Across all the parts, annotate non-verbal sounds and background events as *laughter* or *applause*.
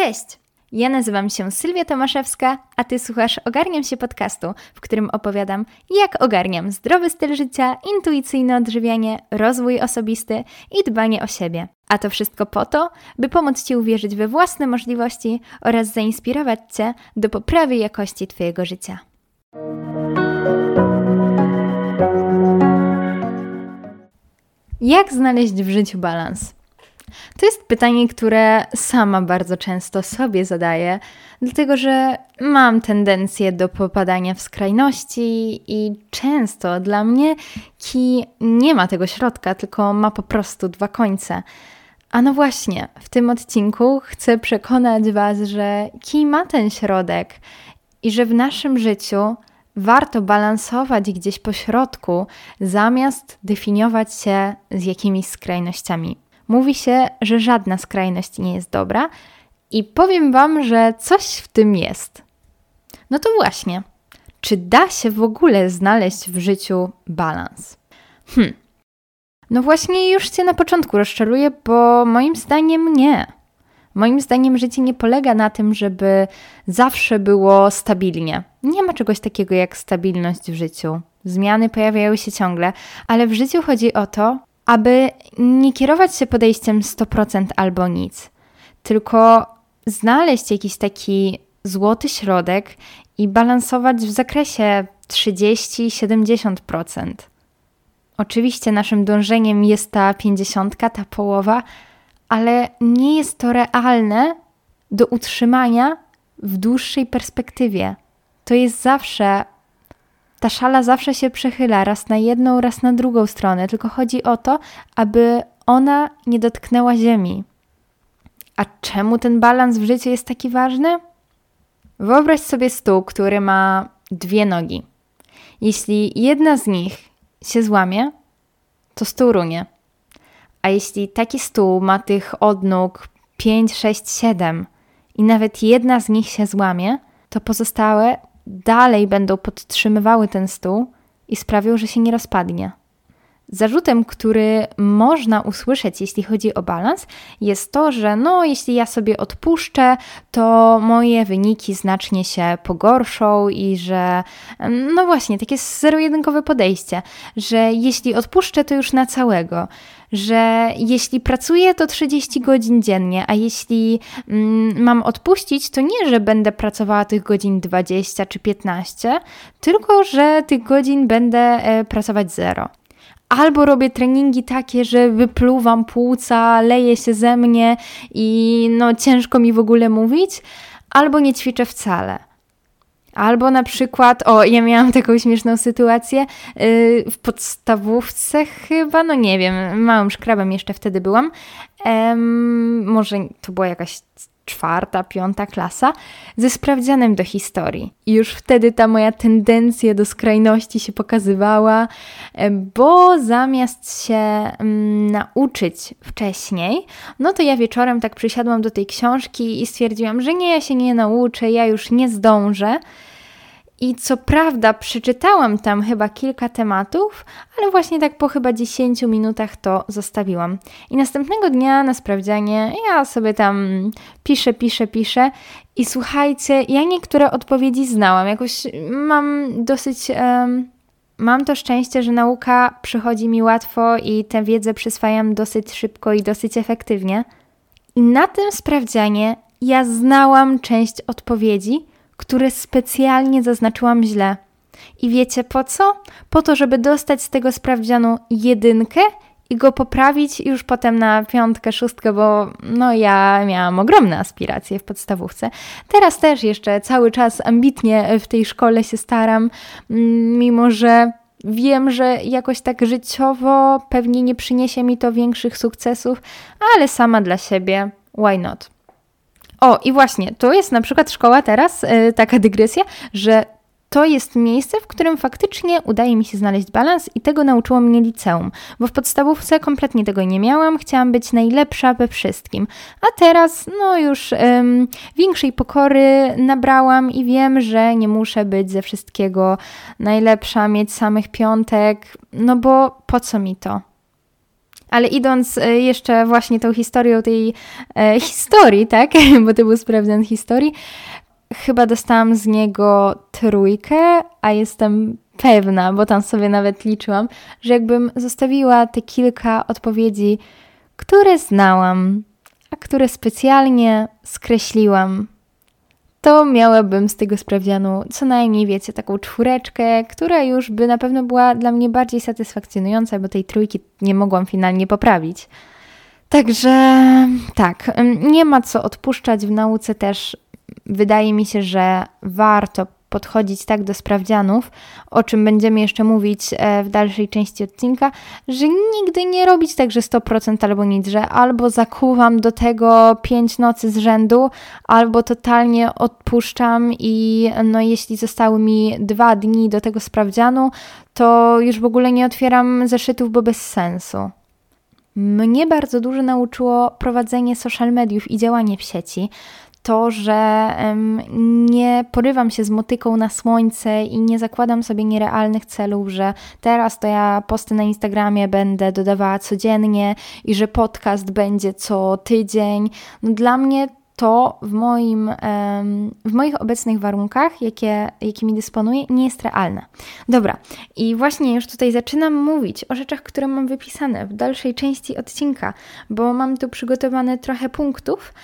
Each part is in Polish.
Cześć! Ja nazywam się Sylwia Tomaszewska, a Ty słuchasz Ogarniam się podcastu, w którym opowiadam, jak ogarniam zdrowy styl życia, intuicyjne odżywianie, rozwój osobisty i dbanie o siebie. A to wszystko po to, by pomóc Ci uwierzyć we własne możliwości oraz zainspirować Cię do poprawy jakości Twojego życia. Jak znaleźć w życiu balans? To jest pytanie, które sama bardzo często sobie zadaję, dlatego że mam tendencję do popadania w skrajności i często dla mnie ki nie ma tego środka, tylko ma po prostu dwa końce. A no właśnie, w tym odcinku chcę przekonać Was, że ki ma ten środek i że w naszym życiu warto balansować gdzieś po środku, zamiast definiować się z jakimiś skrajnościami. Mówi się, że żadna skrajność nie jest dobra, i powiem Wam, że coś w tym jest. No to właśnie, czy da się w ogóle znaleźć w życiu balans? Hm. No właśnie, już Cię na początku rozczaruję, bo moim zdaniem nie. Moim zdaniem życie nie polega na tym, żeby zawsze było stabilnie. Nie ma czegoś takiego jak stabilność w życiu. Zmiany pojawiają się ciągle, ale w życiu chodzi o to, aby nie kierować się podejściem 100% albo nic, tylko znaleźć jakiś taki złoty środek i balansować w zakresie 30-70%. Oczywiście naszym dążeniem jest ta 50, ta połowa, ale nie jest to realne do utrzymania w dłuższej perspektywie. To jest zawsze ta szala zawsze się przechyla raz na jedną, raz na drugą stronę, tylko chodzi o to, aby ona nie dotknęła ziemi. A czemu ten balans w życiu jest taki ważny? Wyobraź sobie stół, który ma dwie nogi. Jeśli jedna z nich się złamie, to stół runie. A jeśli taki stół ma tych odnóg 5, 6, 7 i nawet jedna z nich się złamie, to pozostałe dalej będą podtrzymywały ten stół i sprawią, że się nie rozpadnie. Zarzutem, który można usłyszeć, jeśli chodzi o balans, jest to, że no, jeśli ja sobie odpuszczę, to moje wyniki znacznie się pogorszą i że, no właśnie, takie zero-jedynkowe podejście, że jeśli odpuszczę, to już na całego, że jeśli pracuję, to 30 godzin dziennie, a jeśli mm, mam odpuścić, to nie, że będę pracowała tych godzin 20 czy 15, tylko że tych godzin będę e, pracować zero albo robię treningi takie, że wypluwam płuca, leje się ze mnie i no ciężko mi w ogóle mówić, albo nie ćwiczę wcale. Albo na przykład, o, ja miałam *laughs* taką śmieszną sytuację yy, w podstawówce chyba, no nie wiem, małym szkrabem jeszcze wtedy byłam. może to była jakaś czwarta, piąta klasa, ze sprawdzianem do historii. I już wtedy ta moja tendencja do skrajności się pokazywała, e, bo zamiast się mm, nauczyć wcześniej, no to ja wieczorem tak przysiadłam do tej książki i stwierdziłam, że nie, ja się nie nauczę, ja już nie zdążę. I co prawda przeczytałam tam chyba kilka tematów, ale właśnie tak po chyba 10 minutach to zostawiłam. I następnego dnia na sprawdzianie ja sobie tam piszę, piszę, piszę i słuchajcie, ja niektóre odpowiedzi znałam. Jakoś mam dosyć... Um, mam to szczęście, że nauka przychodzi mi łatwo i tę wiedzę przyswajam dosyć szybko i dosyć efektywnie. I na tym sprawdzianie ja znałam część odpowiedzi, które specjalnie zaznaczyłam źle. I wiecie po co? Po to, żeby dostać z tego sprawdzianu jedynkę i go poprawić już potem na piątkę, szóstkę, bo no ja miałam ogromne aspiracje w podstawówce. Teraz też jeszcze cały czas ambitnie w tej szkole się staram, mm, mimo że wiem, że jakoś tak życiowo pewnie nie przyniesie mi to większych sukcesów, ale sama dla siebie, why not? O, i właśnie, to jest na przykład szkoła teraz, yy, taka dygresja, że to jest miejsce, w którym faktycznie udaje mi się znaleźć balans i tego nauczyło mnie liceum, bo w podstawówce kompletnie tego nie miałam, chciałam być najlepsza we wszystkim, a teraz no już większej pokory nabrałam i wiem, że nie muszę być ze wszystkiego najlepsza, mieć samych piątek, no bo po co mi to? Ale idąc e, jeszcze właśnie tą historią tej e, historii, tak, *laughs* bo to był sprawdzian historii, chyba dostałam z niego trójkę, a jestem pewna, bo tam sobie nawet liczyłam, że jakbym zostawiła te kilka odpowiedzi, które znałam, a które specjalnie skreśliłam, to miałabym z tego sprawdzianu co najmniej, wiecie, taką czwóreczkę, która już by na pewno była dla mnie bardziej satysfakcjonująca, bo tej trójki nie mogłam finalnie poprawić. Także tak, nie ma co odpuszczać w nauce też. Wydaje mi się, że warto podchodzić tak do sprawdzianów, o czym będziemy jeszcze mówić e, w dalszej części odcinka, że nigdy nie robić tak, że 100% albo nic, że albo zakuwam do tego 5 nocy z rzędu, albo totalnie odpuszczam i no jeśli zostały mi dwa dni do tego sprawdzianu, to już w ogóle nie otwieram zeszytów, bo bez sensu. Mnie bardzo dużo nauczyło prowadzenie social mediów i działanie w sieci to, że nie porywam się z motyką na słońce i nie zakładam sobie nierealnych celów, że teraz to ja posty na Instagramie będę dodawała codziennie i że podcast będzie co tydzień. No dla mnie to w, moim, w moich obecnych warunkach, jakie, jakimi dysponuję, nie jest realne. Dobra, i właśnie już tutaj zaczynam mówić o rzeczach, które mam wypisane w dalszej części odcinka, bo mam tu przygotowane trochę punktów,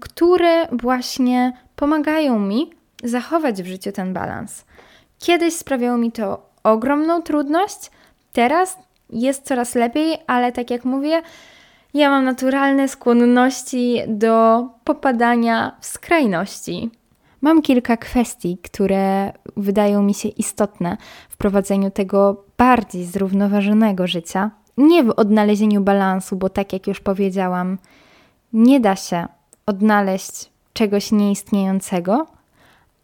które właśnie pomagają mi zachować w życiu ten balans. Kiedyś sprawiało mi to ogromną trudność, teraz jest coraz lepiej, ale tak jak mówię, ja mam naturalne skłonności do popadania w skrajności. Mam kilka kwestii, które wydają mi się istotne w prowadzeniu tego bardziej zrównoważonego życia. Nie w odnalezieniu balansu, bo tak jak już powiedziałam, nie da się odnaleźć czegoś nieistniejącego,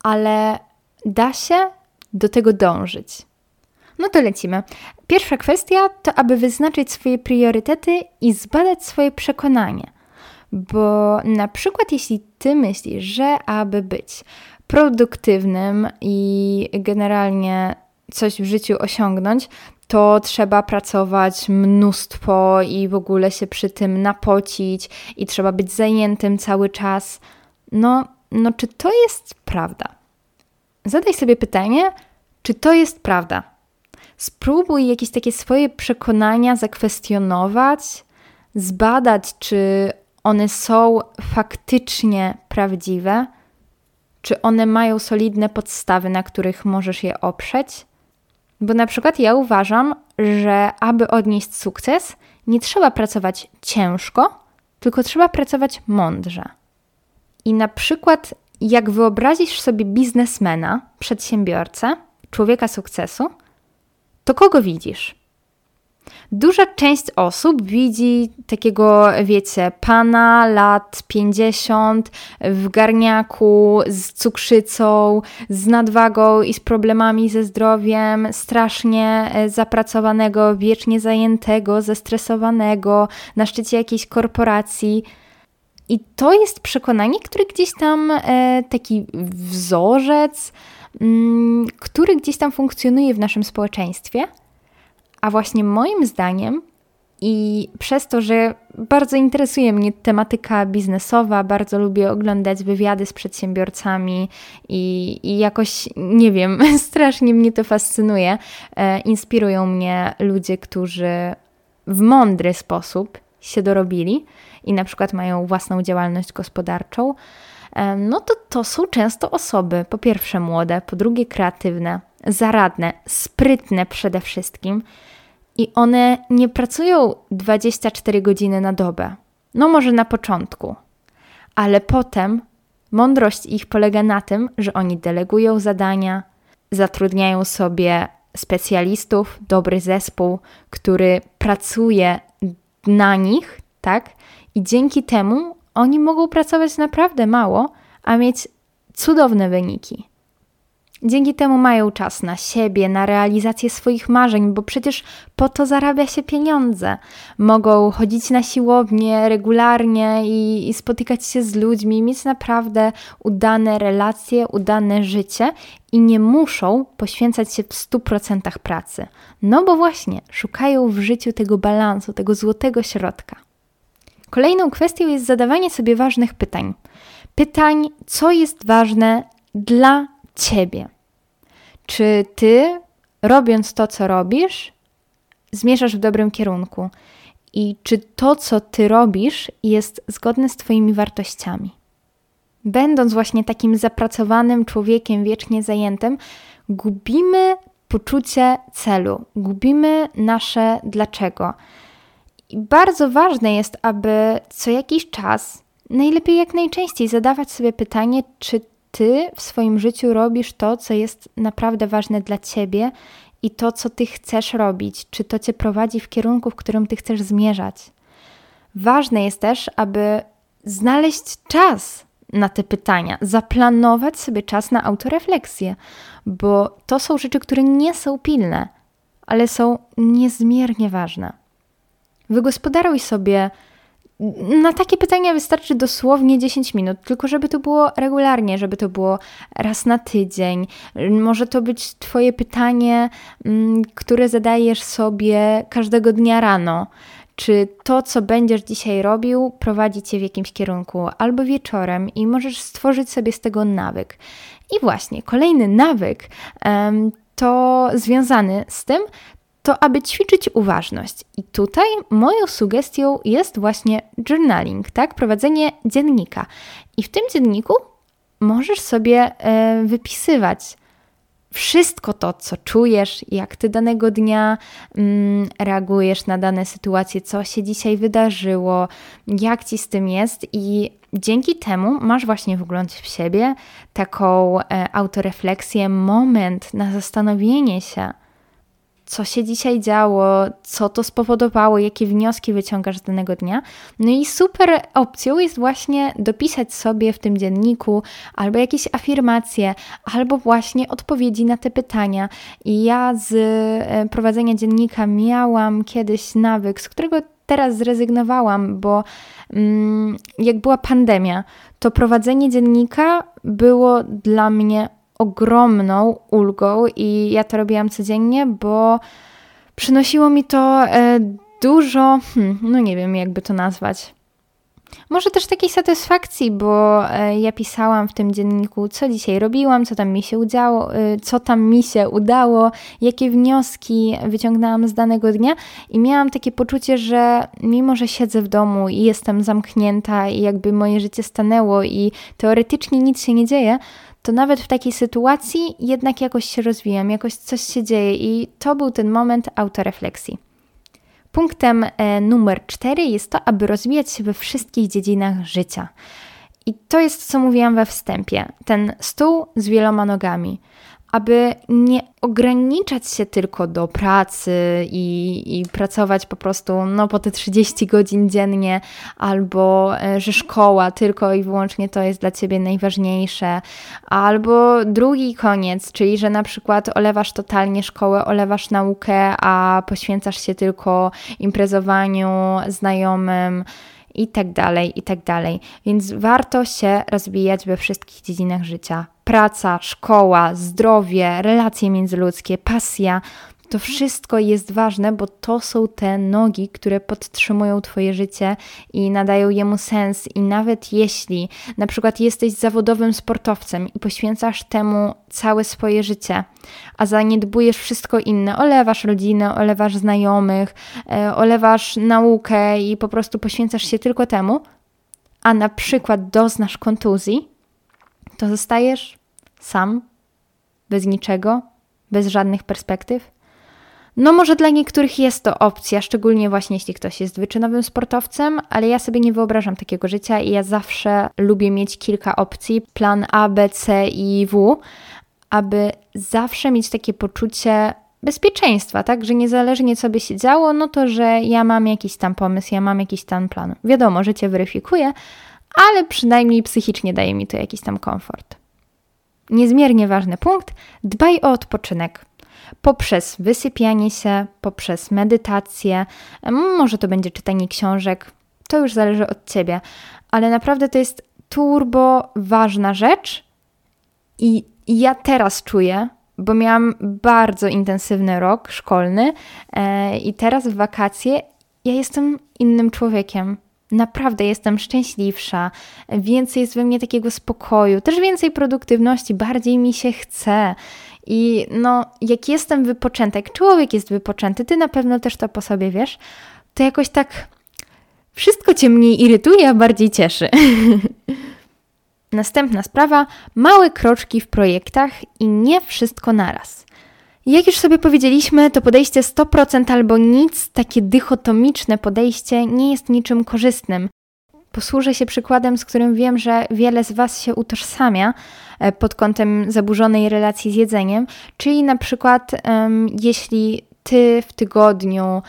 ale da się do tego dążyć. No to lecimy. Pierwsza kwestia to, aby wyznaczyć swoje priorytety i zbadać swoje przekonanie. Bo na przykład, jeśli ty myślisz, że aby być produktywnym i generalnie coś w życiu osiągnąć, to trzeba pracować mnóstwo i w ogóle się przy tym napocić i trzeba być zajętym cały czas. No, no czy to jest prawda? Zadaj sobie pytanie, czy to jest prawda? Spróbuj jakieś takie swoje przekonania zakwestionować, zbadać, czy one są faktycznie prawdziwe, czy one mają solidne podstawy, na których możesz je oprzeć. Bo na przykład ja uważam, że aby odnieść sukces, nie trzeba pracować ciężko, tylko trzeba pracować mądrze. I na przykład, jak wyobrazisz sobie biznesmena, przedsiębiorcę, człowieka sukcesu, to kogo widzisz? Duża część osób widzi takiego, wiecie, pana lat 50 w garniaku z cukrzycą, z nadwagą i z problemami ze zdrowiem, strasznie e, zapracowanego, wiecznie zajętego, zestresowanego, na szczycie jakiejś korporacji. I to jest przekonanie, które gdzieś tam e, taki wzorzec, który gdzieś tam funkcjonuje w naszym społeczeństwie, a właśnie moim zdaniem i przez to, że bardzo interesuje mnie tematyka biznesowa, bardzo lubię oglądać wywiady z przedsiębiorcami i, i jakoś, nie wiem, *laughs* strasznie mnie to fascynuje. E, inspirują mnie ludzie, którzy w mądry sposób się dorobili i na przykład mają własną działalność gospodarczą no to to są często osoby, po pierwsze młode, po drugie kreatywne, zaradne, sprytne przede wszystkim i one nie pracują 24 godziny na dobę. No może na początku, ale potem mądrość ich polega na tym, że oni delegują zadania, zatrudniają sobie specjalistów, dobry zespół, który pracuje na nich, tak? I dzięki temu oni mogą pracować naprawdę mało, a mieć cudowne wyniki. Dzięki temu mają czas na siebie, na realizację swoich marzeń, bo przecież po to zarabia się pieniądze. Mogą chodzić na siłownię regularnie i, i spotykać się z ludźmi, mieć naprawdę udane relacje, udane życie i nie muszą poświęcać się w 100% pracy. No bo właśnie szukają w życiu tego balansu, tego złotego środka. Kolejną kwestią jest zadawanie sobie ważnych pytań. Pytań, co jest ważne dla ciebie. Czy ty, robiąc to, co robisz, zmierzasz w dobrym kierunku? I czy to, co ty robisz, jest zgodne z Twoimi wartościami? Będąc właśnie takim zapracowanym człowiekiem, wiecznie zajętym, gubimy poczucie celu, gubimy nasze dlaczego. I bardzo ważne jest, aby co jakiś czas, najlepiej jak najczęściej, zadawać sobie pytanie, czy ty w swoim życiu robisz to, co jest naprawdę ważne dla ciebie i to, co ty chcesz robić, czy to cię prowadzi w kierunku, w którym ty chcesz zmierzać. Ważne jest też, aby znaleźć czas na te pytania, zaplanować sobie czas na autorefleksję, bo to są rzeczy, które nie są pilne, ale są niezmiernie ważne. Wygospodaruj sobie na takie pytania wystarczy dosłownie 10 minut, tylko żeby to było regularnie, żeby to było raz na tydzień. Może to być Twoje pytanie, mm, które zadajesz sobie każdego dnia rano. Czy to, co będziesz dzisiaj robił, prowadzi Cię w jakimś kierunku, albo wieczorem, i możesz stworzyć sobie z tego nawyk. I właśnie, kolejny nawyk to związany z tym, to aby ćwiczyć uważność. I tutaj moją sugestią jest właśnie journaling, tak? Prowadzenie dziennika. I w tym dzienniku możesz sobie e, wypisywać wszystko to, co czujesz, jak ty danego dnia mm, reagujesz na dane sytuacje, co się dzisiaj wydarzyło, jak ci z tym jest, i dzięki temu masz właśnie wgląd w siebie, taką e, autorefleksję, moment na zastanowienie się co się dzisiaj działo, co to spowodowało, jakie wnioski wyciągasz z danego dnia. No i super opcją jest właśnie dopisać sobie w tym dzienniku albo jakieś afirmacje, albo właśnie odpowiedzi na te pytania. I ja z e, prowadzenia dziennika miałam kiedyś nawyk, z którego teraz zrezygnowałam, bo mm, jak była pandemia, to prowadzenie dziennika było dla mnie ogromną ulgą i ja to robiłam codziennie, bo przynosiło mi to e, dużo, hmm, no nie wiem jakby to nazwać. Może też takiej satysfakcji, bo e, ja pisałam w tym dzienniku, co dzisiaj robiłam, co tam mi się udało, e, co tam mi się udało, jakie wnioski wyciągnęłam z danego dnia i miałam takie poczucie, że mimo, że siedzę w domu i jestem zamknięta i jakby moje życie stanęło i teoretycznie nic się nie dzieje, to nawet w takiej sytuacji jednak jakoś się rozwijam, jakoś coś się dzieje i to był ten moment autorefleksji. Punktem e, numer cztery jest to, aby rozwijać się we wszystkich dziedzinach życia. I to jest, co mówiłam we wstępie, ten stół z wieloma nogami aby nie ograniczać się tylko do pracy i, i, pracować po prostu no, po te 30 godzin dziennie, albo e, że szkoła tylko i wyłącznie to jest dla ciebie najważniejsze, albo drugi koniec, czyli że na przykład olewasz totalnie szkołę, olewasz naukę, a poświęcasz się tylko imprezowaniu, znajomym i tak dalej, i tak dalej. Więc warto się rozwijać we wszystkich dziedzinach życia. Praca, szkoła, zdrowie, relacje międzyludzkie, pasja to wszystko jest ważne, bo to są te nogi, które podtrzymują Twoje życie i nadają jemu sens. I nawet jeśli na przykład jesteś zawodowym sportowcem i poświęcasz temu całe swoje życie, a zaniedbujesz wszystko inne, olewasz rodzinę, olewasz znajomych, e, olewasz naukę i po prostu poświęcasz się tylko temu, a na przykład doznasz kontuzji, to zostajesz sam, bez niczego, bez żadnych perspektyw no może dla niektórych jest to opcja, szczególnie właśnie jeśli ktoś jest wyczynowym sportowcem, ale ja sobie nie wyobrażam takiego życia i ja zawsze lubię mieć kilka opcji, plan A, B, C i W, aby zawsze mieć takie poczucie bezpieczeństwa, tak, że niezależnie co by się działo, no to, że ja mam jakiś tam pomysł, ja mam jakiś tam plan. Wiadomo, że cię weryfikuje, ale przynajmniej psychicznie daje mi to jakiś tam komfort. Niezmiernie ważny punkt, dbaj o odpoczynek. Poprzez wysypianie się, poprzez medytację, może to będzie czytanie książek, to już zależy od ciebie, ale naprawdę to jest turbo ważna rzecz i ja teraz czuję, bo miałam bardzo intensywny rok szkolny e, i teraz w wakacje ja jestem innym człowiekiem. Naprawdę jestem szczęśliwsza, więcej jest we mnie takiego spokoju, też więcej produktywności, bardziej mi się chce. I no, jak jestem wypoczęta, jak człowiek jest wypoczęty, ty na pewno też to po sobie wiesz, to jakoś tak wszystko cię mniej irytuje, a bardziej cieszy. *laughs* Następna sprawa: małe kroczki w projektach i nie wszystko naraz. Jak już sobie powiedzieliśmy, to podejście 100% albo nic, takie dychotomiczne podejście nie jest niczym korzystnym. Posłużę się przykładem, z którym wiem, że wiele z Was się utożsamia e, pod kątem zaburzonej relacji z jedzeniem, czyli na przykład um, jeśli Ty w tygodniu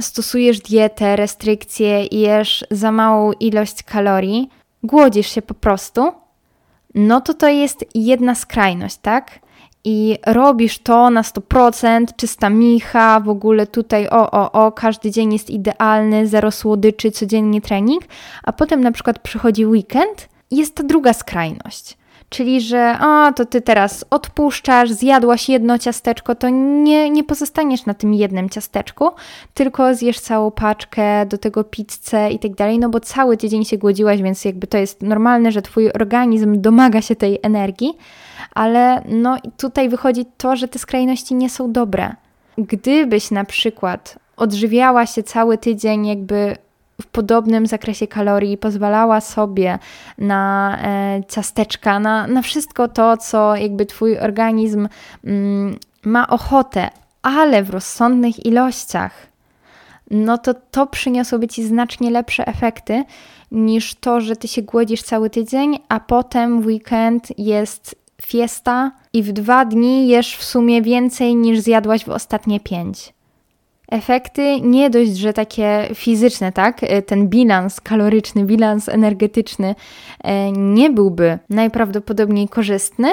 stosujesz dietę, restrykcje i jesz za małą ilość kalorii, głodzisz się po prostu, no to to jest jedna skrajność, tak? I robisz to na 100%, czysta micha, w ogóle tutaj o, o, o, każdy dzień jest idealny, zero słodyczy, codziennie trening, a potem na przykład przychodzi weekend jest ta druga skrajność Czyli, że o, to ty teraz odpuszczasz, zjadłaś jedno ciasteczko, to nie, nie pozostaniesz na tym jednym ciasteczku, tylko zjesz całą paczkę, do tego pizzę i tak dalej, no bo cały tydzień się głodziłaś, więc jakby to jest normalne, że twój organizm domaga się tej energii, ale no tutaj wychodzi to, że te skrajności nie są dobre. Gdybyś na przykład odżywiała się cały tydzień jakby w podobnym zakresie kalorii pozwalała sobie na e, ciasteczka, na, na wszystko to, co jakby Twój organizm mm, ma ochotę, ale w rozsądnych ilościach, no to to przyniosłoby Ci znacznie lepsze efekty niż to, że Ty się głodzisz cały tydzień, a potem w weekend jest fiesta i w dwa dni jesz w sumie więcej niż zjadłaś w ostatnie pięć efekty nie dość, że takie fizyczne, tak, e, ten bilans kaloryczny, bilans energetyczny e, nie byłby najprawdopodobniej korzystny,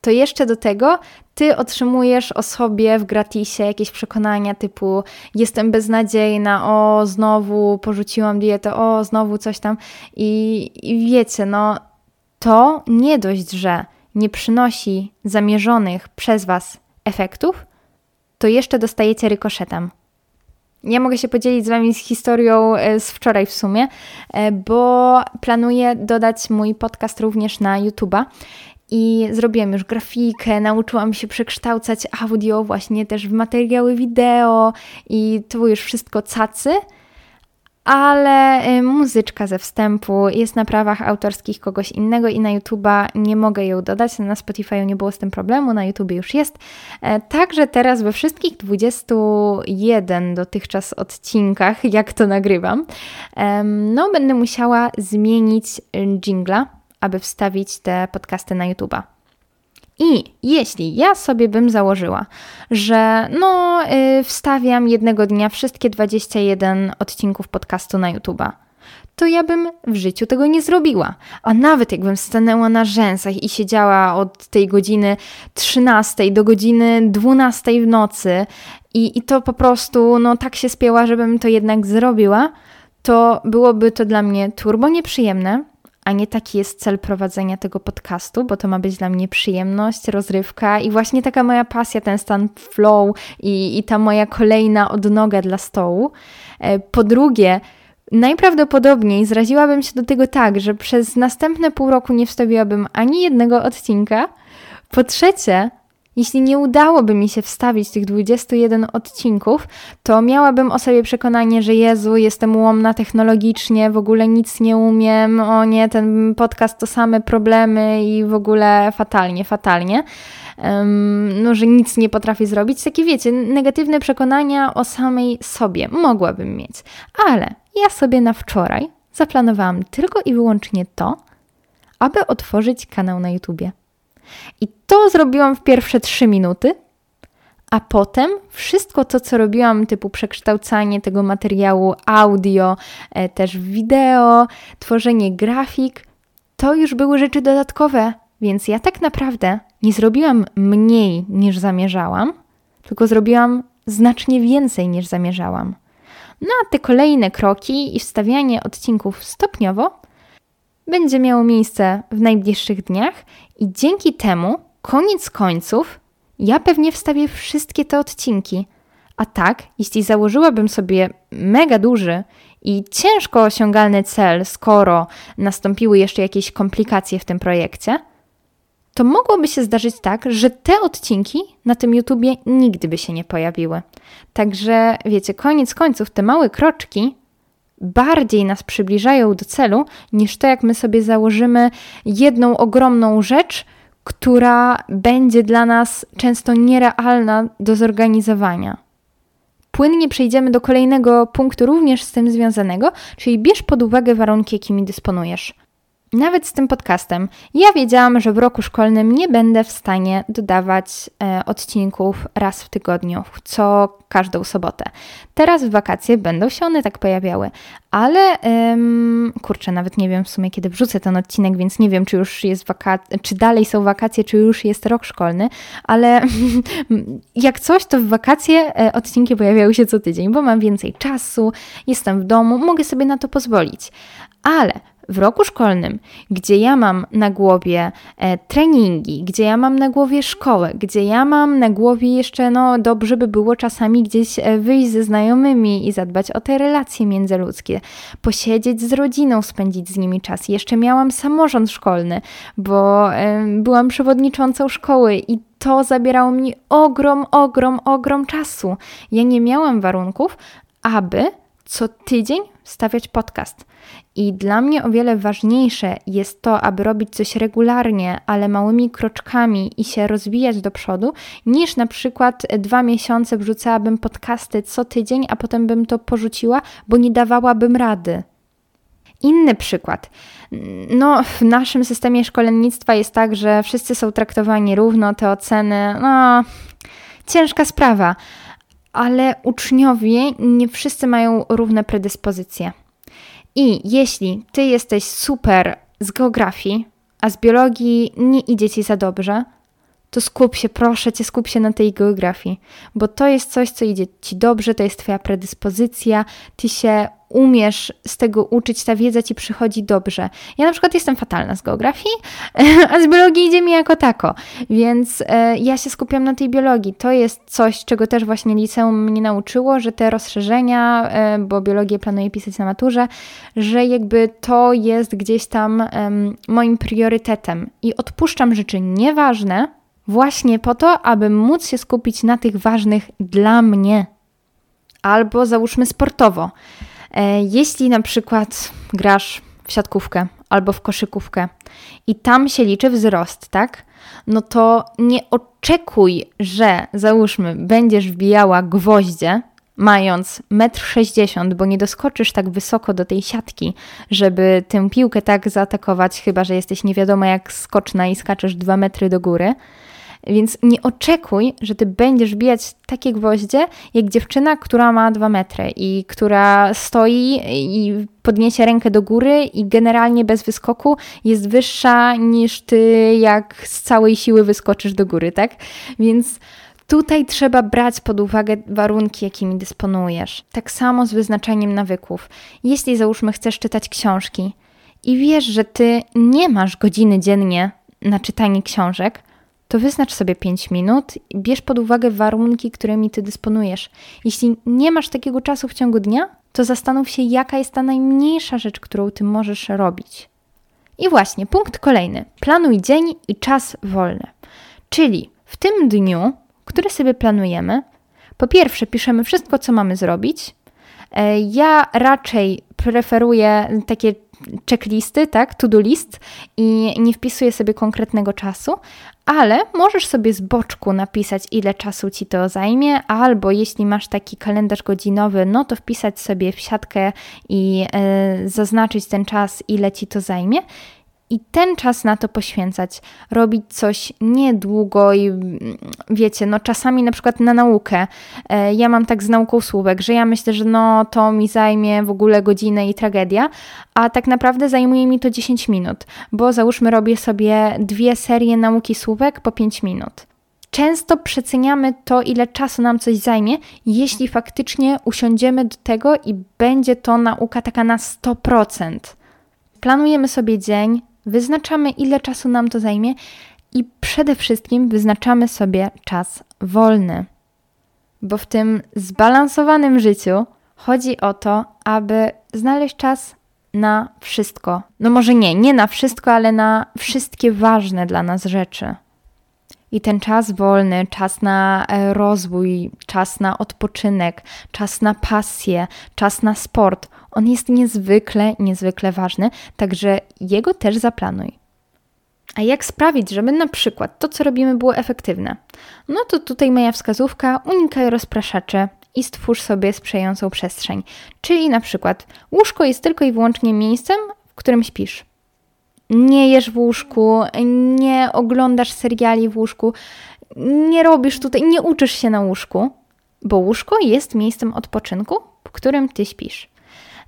to jeszcze do tego ty otrzymujesz o sobie w gratisie jakieś przekonania typu jestem beznadziejna, o znowu porzuciłam dietę, o znowu coś tam i, i wiecie, no to nie dość, że nie przynosi zamierzonych przez was efektów, to jeszcze dostajecie rykoszetem. Ja mogę się podzielić z Wami z historią e, z wczoraj w sumie, e, bo planuję dodać mój podcast również na YouTube'a. I zrobiłem już grafikę, nauczyłam się przekształcać audio właśnie też w materiały wideo i to już wszystko cacy ale y, muzyczka ze wstępu jest na prawach autorskich kogoś innego i na YouTube'a nie mogę ją dodać. Na Spotify nie było z tym problemu, na YouTube już jest. E, także teraz we wszystkich 21 dotychczas odcinkach, *laughs* jak to nagrywam, no będę musiała zmienić jingla, aby wstawić te podcasty na YouTube'a. I jeśli ja sobie bym założyła, że no, yy, wstawiam jednego dnia wszystkie 21 odcinków podcastu na YouTube'a, to ja bym w życiu tego nie zrobiła. A nawet jakbym stanęła na rzęsach i siedziała od tej godziny 13 do godziny 12 w nocy i, i to po prostu no, tak się spięła, żebym to jednak zrobiła, to byłoby to dla mnie turbo nieprzyjemne, a nie taki jest cel prowadzenia tego podcastu, bo to ma być dla mnie przyjemność, rozrywka i właśnie taka moja pasja, ten stan flow i, i ta moja kolejna odnoga dla stołu. E, po drugie, najprawdopodobniej zraziłabym się do tego tak, że przez następne pół roku nie wstawiłabym ani jednego odcinka. Po trzecie, jeśli nie udałoby mi się wstawić tych 21 odcinków, to miałabym o sobie przekonanie, że Jezu, jestem ułomna technologicznie, w ogóle nic nie umiem, o nie, ten podcast to same problemy i w ogóle fatalnie, fatalnie. Um, no, że nic nie potrafię zrobić. Takie wiecie, negatywne przekonania o samej sobie mogłabym mieć. Ale ja sobie na wczoraj zaplanowałam tylko i wyłącznie to, aby otworzyć kanał na YouTubie. I to zrobiłam w pierwsze trzy minuty, a potem wszystko to, co robiłam, typu przekształcanie tego materiału audio, e, też wideo, tworzenie grafik, to już były rzeczy dodatkowe, Więc ja tak naprawdę nie zrobiłam mniej niż zamierzałam, tylko zrobiłam znacznie więcej niż zamierzałam. No a te kolejne kroki i wstawianie odcinków stopniowo będzie miało miejsce w najbliższych dniach i dzięki temu, koniec końców, ja pewnie wstawię wszystkie te odcinki. A tak, jeśli założyłabym sobie mega duży i ciężko osiągalny cel, skoro nastąpiły jeszcze jakieś komplikacje w tym projekcie, to mogłoby się zdarzyć tak, że te odcinki na tym YouTubie nigdy by się nie pojawiły. Także wiecie, koniec końców te małe kroczki bardziej nas przybliżają do celu, niż to, jak my sobie założymy jedną ogromną rzecz, która będzie dla nas często nierealna do zorganizowania. Płynnie przejdziemy do kolejnego punktu, również z tym związanego, czyli bierz pod uwagę warunki, jakimi dysponujesz. Nawet z tym podcastem. Ja wiedziałam, że w roku szkolnym nie będę w stanie dodawać e, odcinków raz w tygodniu, co każdą sobotę. Teraz w wakacje będą się one tak pojawiały, ale ym, kurczę, nawet nie wiem w sumie kiedy wrzucę ten odcinek, więc nie wiem, czy już jest wakacje, czy dalej są wakacje, czy już jest rok szkolny, ale *laughs* jak coś, to w wakacje e, odcinki pojawiają się co tydzień, bo mam więcej czasu, jestem w domu, mogę sobie na to pozwolić. Ale w roku szkolnym, gdzie ja mam na głowie e, treningi, gdzie ja mam na głowie szkołę, gdzie ja mam na głowie jeszcze, no dobrze by było czasami gdzieś e, wyjść ze znajomymi i zadbać o te relacje międzyludzkie, posiedzieć z rodziną, spędzić z nimi czas. Jeszcze miałam samorząd szkolny, bo e, byłam przewodniczącą szkoły i to zabierało mi ogrom, ogrom, ogrom czasu. Ja nie miałam warunków, aby co tydzień stawiać podcast. I dla mnie o wiele ważniejsze jest to, aby robić coś regularnie, ale małymi kroczkami i się rozwijać do przodu, niż na przykład dwa miesiące wrzucałabym podcasty co tydzień, a potem bym to porzuciła, bo nie dawałabym rady. Inny przykład. No, w naszym systemie szkolnictwa jest tak, że wszyscy są traktowani równo, te oceny, no, ciężka sprawa, ale uczniowie nie wszyscy mają równe predyspozycje. I jeśli ty jesteś super z geografii, a z biologii nie idzie ci za dobrze, to skup się, proszę cię, skup się na tej geografii, bo to jest coś, co idzie ci dobrze, to jest twoja predyspozycja, ty się umiesz z tego uczyć, ta wiedza ci przychodzi dobrze. Ja na przykład jestem fatalna z geografii, *laughs* a z biologii idzie mi jako tako, więc e, ja się skupiam na tej biologii. To jest coś, czego też właśnie liceum mnie nauczyło, że te rozszerzenia, e, bo biologię planuję pisać na maturze, że jakby to jest gdzieś tam moim priorytetem i odpuszczam rzeczy nieważne, właśnie po to, aby móc się skupić na tych ważnych dla mnie. Albo załóżmy sportowo. E, jeśli na przykład grasz w siatkówkę albo w koszykówkę i tam się liczy wzrost, tak? No to nie oczekuj, że załóżmy będziesz wbijała gwoździe mając 1,60 m, bo nie doskoczysz tak wysoko do tej siatki, żeby tę piłkę tak zaatakować, chyba że jesteś nie wiadomo jak skoczna i skaczesz 2 metry do góry. Więc nie oczekuj, że ty będziesz bijać takie gwoździe, jak dziewczyna, która ma dwa metry i która stoi i podniesie rękę do góry i generalnie bez wyskoku jest wyższa niż ty, jak z całej siły wyskoczysz do góry, tak? Więc Tutaj trzeba brać pod uwagę warunki, jakimi dysponujesz. Tak samo z wyznaczaniem nawyków. Jeśli załóżmy chcesz czytać książki i wiesz, że ty nie masz godziny dziennie na czytanie książek, to wyznacz sobie 5 minut i bierz pod uwagę warunki, którymi ty dysponujesz. Jeśli nie masz takiego czasu w ciągu dnia, to zastanów się, jaka jest ta najmniejsza rzecz, którą ty możesz robić. I właśnie, punkt kolejny. Planuj dzień i czas wolny. Czyli w tym dniu, który sobie planujemy, po pierwsze piszemy wszystko, co mamy zrobić. E, ja raczej preferuję takie checklisty, tak, to-do list i nie wpisuję sobie konkretnego czasu, ale możesz sobie z boczku napisać, ile czasu ci to zajmie, albo jeśli masz taki kalendarz godzinowy, no to wpisać sobie w siatkę i y, zaznaczyć ten czas, ile ci to zajmie. I ten czas na to poświęcać, robić coś niedługo i mm, wiecie, no czasami na przykład na naukę. E, ja mam tak z nauką słówek, że ja myślę, że no to mi zajmie w ogóle godzinę i tragedia, a tak naprawdę zajmuje mi to 10 minut, bo załóżmy robię sobie dwie serie nauki słówek po 5 minut. Często przeceniamy to, ile czasu nam coś zajmie, jeśli faktycznie usiądziemy do tego i będzie to nauka taka na 100%. Planujemy sobie dzień, wyznaczamy, ile czasu nam to zajmie i przede wszystkim wyznaczamy sobie czas wolny. Bo w tym zbalansowanym życiu chodzi o to, aby znaleźć czas na wszystko. No może nie, nie na wszystko, ale na wszystkie ważne dla nas rzeczy. I ten czas wolny, czas na e, rozwój, czas na odpoczynek, czas na pasję, czas na sport, on jest niezwykle, niezwykle ważny, także jego też zaplanuj. A jak sprawić, żeby na przykład to, co robimy, było efektywne? No to tutaj moja wskazówka: unikaj rozpraszaczy i stwórz sobie sprzyjającą przestrzeń. Czyli na przykład łóżko jest tylko i wyłącznie miejscem, w którym śpisz nie jesz w łóżku, nie oglądasz seriali w łóżku, nie robisz tutaj, nie uczysz się na łóżku, bo łóżko jest miejscem odpoczynku, w którym ty śpisz.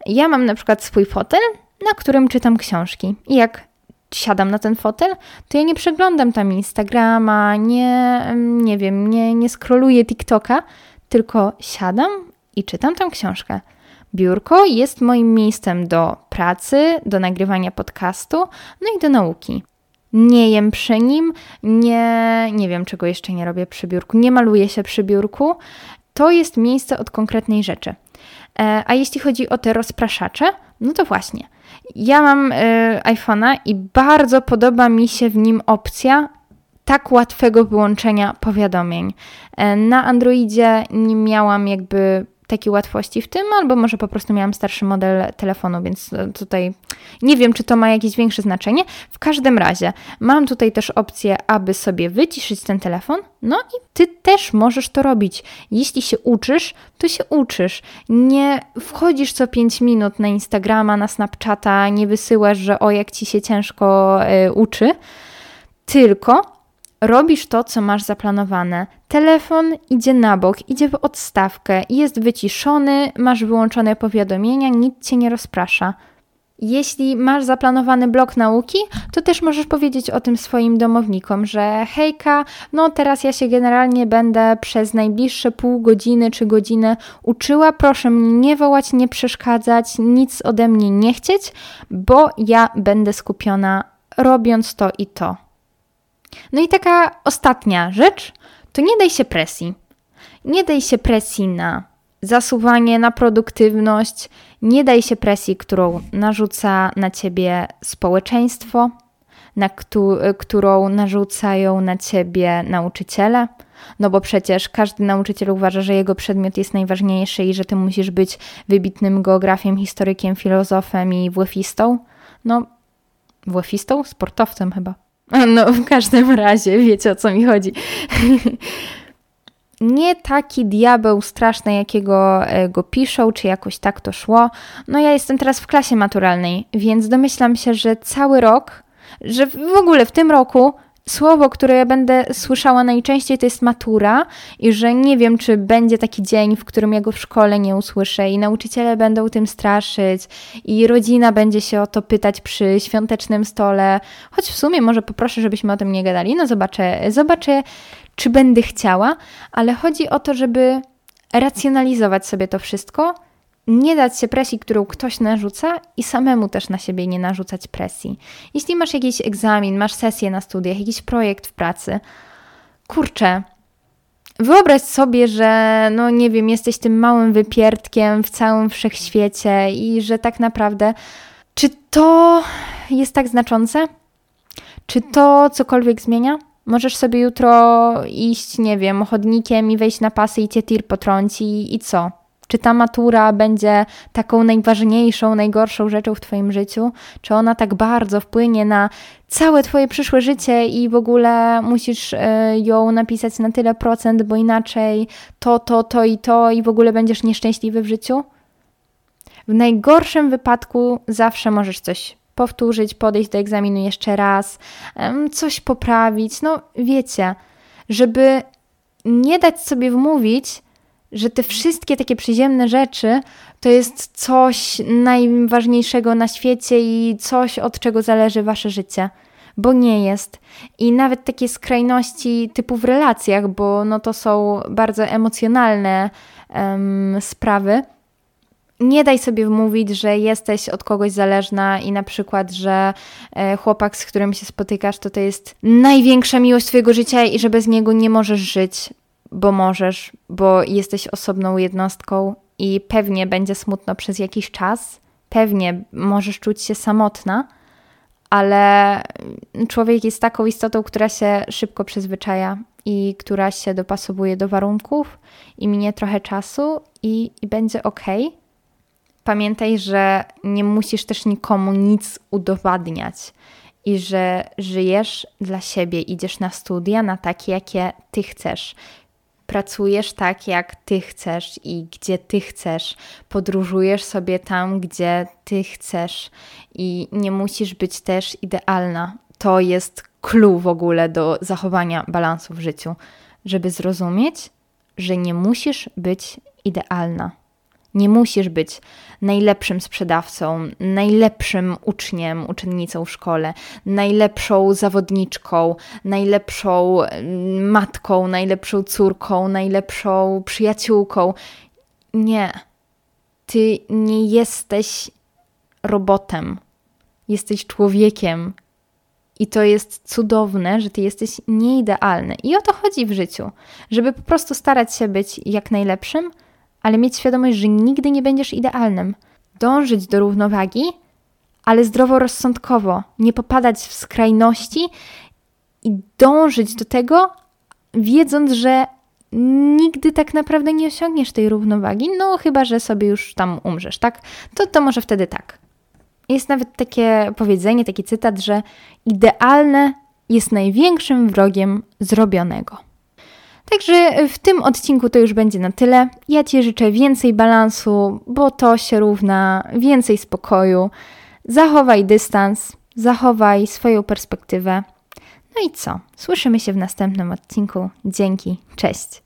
Ja mam na przykład swój fotel, na którym czytam książki. I jak siadam na ten fotel, to ja nie przeglądam tam Instagrama, nie, nie wiem, nie, nie scrolluję TikToka, tylko siadam i czytam tam książkę. Biurko jest moim miejscem do pracy, do nagrywania podcastu, no i do nauki. Nie jem przy nim, nie, nie wiem czego jeszcze nie robię przy biurku, nie maluję się przy biurku. To jest miejsce od konkretnej rzeczy. E, a jeśli chodzi o te rozpraszacze, no to właśnie. Ja mam e, iPhone'a i bardzo podoba mi się w nim opcja tak łatwego wyłączenia powiadomień. E, na Androidzie nie miałam jakby takiej łatwości w tym, albo może po prostu miałam starszy model telefonu, więc e, tutaj nie wiem, czy to ma jakieś większe znaczenie. W każdym razie mam tutaj też opcję, aby sobie wyciszyć ten telefon, no i ty też możesz to robić. Jeśli się uczysz, to się uczysz. Nie wchodzisz co 5 minut na Instagrama, na Snapchata, nie wysyłasz, że o jak ci się ciężko y, uczy, tylko robisz to, co masz zaplanowane. Telefon idzie na bok, idzie w odstawkę, jest wyciszony, masz wyłączone powiadomienia, nic cię nie rozprasza. Jeśli masz zaplanowany blok nauki, to też możesz powiedzieć o tym swoim domownikom, że hejka, no teraz ja się generalnie będę przez najbliższe pół godziny czy godzinę uczyła, proszę mnie nie wołać, nie przeszkadzać, nic ode mnie nie chcieć, bo ja będę skupiona robiąc to i to. No i taka ostatnia rzecz, to nie daj się presji. Nie daj się presji na zasuwanie, na produktywność, nie daj się presji, którą narzuca na ciebie społeczeństwo, na którą narzucają na ciebie nauczyciele. No bo przecież każdy nauczyciel uważa, że jego przedmiot jest najważniejszy i że ty musisz być wybitnym geografiem, historykiem, filozofem i włefistą. No, włefistą? Sportowcem chyba. No, w każdym razie wiecie o co mi chodzi. *laughs* Nie taki diabeł straszny, jakiego e, go piszą, czy jakoś tak to szło. No, ja jestem teraz w klasie maturalnej, więc domyślam się, że cały rok, że w ogóle w tym roku słowo, które ja będę słyszała najczęściej, to jest matura, i że nie wiem, czy będzie taki dzień, w którym ja go w szkole nie usłyszę, i nauczyciele będą tym straszyć, i rodzina będzie się o to pytać przy świątecznym stole. Choć w sumie może poproszę, żebyśmy o tym nie gadali. No zobaczę, zobaczę, czy będę chciała, ale chodzi o to, żeby racjonalizować sobie to wszystko nie dać się presji, którą ktoś narzuca i samemu też na siebie nie narzucać presji. Jeśli masz jakiś egzamin, masz sesję na studiach, jakiś projekt w pracy, kurczę, wyobraź sobie, że no nie wiem, jesteś tym małym wypierdkiem w całym wszechświecie i że tak naprawdę czy to jest tak znaczące? Czy to cokolwiek zmienia? Możesz sobie jutro iść, nie wiem, chodnikiem i wejść na pasy i cię tir potrąci i co? Czy ta matura będzie taką najważniejszą, najgorszą rzeczą w Twoim życiu? Czy ona tak bardzo wpłynie na całe Twoje przyszłe życie i w ogóle musisz e, ją napisać na tyle procent, bo inaczej to, to, to i to i w ogóle będziesz nieszczęśliwy w życiu? W najgorszym wypadku zawsze możesz coś powtórzyć, podejść do egzaminu jeszcze raz, coś poprawić. No wiecie, żeby nie dać sobie wmówić, że te wszystkie takie przyziemne rzeczy to jest coś najważniejszego na świecie i coś, od czego zależy wasze życie. Bo nie jest. I nawet takie skrajności typu w relacjach, bo no to są bardzo emocjonalne um, sprawy. Nie daj sobie wmówić, że jesteś od kogoś zależna i na przykład, że e, chłopak, z którym się spotykasz, to to jest największa miłość Twojego życia i że bez niego nie możesz żyć bo możesz, bo jesteś osobną jednostką i pewnie będzie smutno przez jakiś czas, pewnie możesz czuć się samotna, ale człowiek jest taką istotą, która się szybko przyzwyczaja i która się dopasowuje do warunków i minie trochę czasu i, i będzie ok. Pamiętaj, że nie musisz też nikomu nic udowadniać i że żyjesz dla siebie, idziesz na studia, na takie, jakie ty chcesz pracujesz tak, jak ty chcesz i gdzie ty chcesz, podróżujesz sobie tam, gdzie ty chcesz i nie musisz być też idealna. To jest clue w ogóle do zachowania balansu w życiu, żeby zrozumieć, że nie musisz być idealna. Nie musisz być najlepszym sprzedawcą, najlepszym uczniem, uczennicą w szkole, najlepszą zawodniczką, najlepszą mm, matką, najlepszą córką, najlepszą przyjaciółką. Nie. Ty nie jesteś robotem. Jesteś człowiekiem. I to jest cudowne, że ty jesteś nieidealny. I o to chodzi w życiu, żeby po prostu starać się być jak najlepszym, ale mieć świadomość, że nigdy nie będziesz idealnym. Dążyć do równowagi, ale zdroworozsądkowo, nie popadać w skrajności i dążyć do tego, wiedząc, że nigdy tak naprawdę nie osiągniesz tej równowagi, no chyba, że sobie już tam umrzesz, tak? To, to może wtedy tak. Jest nawet takie powiedzenie, taki cytat, że idealne jest największym wrogiem zrobionego. Także w tym odcinku to już będzie na tyle. Ja Ci życzę więcej balansu, bo to się równa więcej spokoju. Zachowaj dystans, zachowaj swoją perspektywę. No i co? Słyszymy się w następnym odcinku. Dzięki, cześć.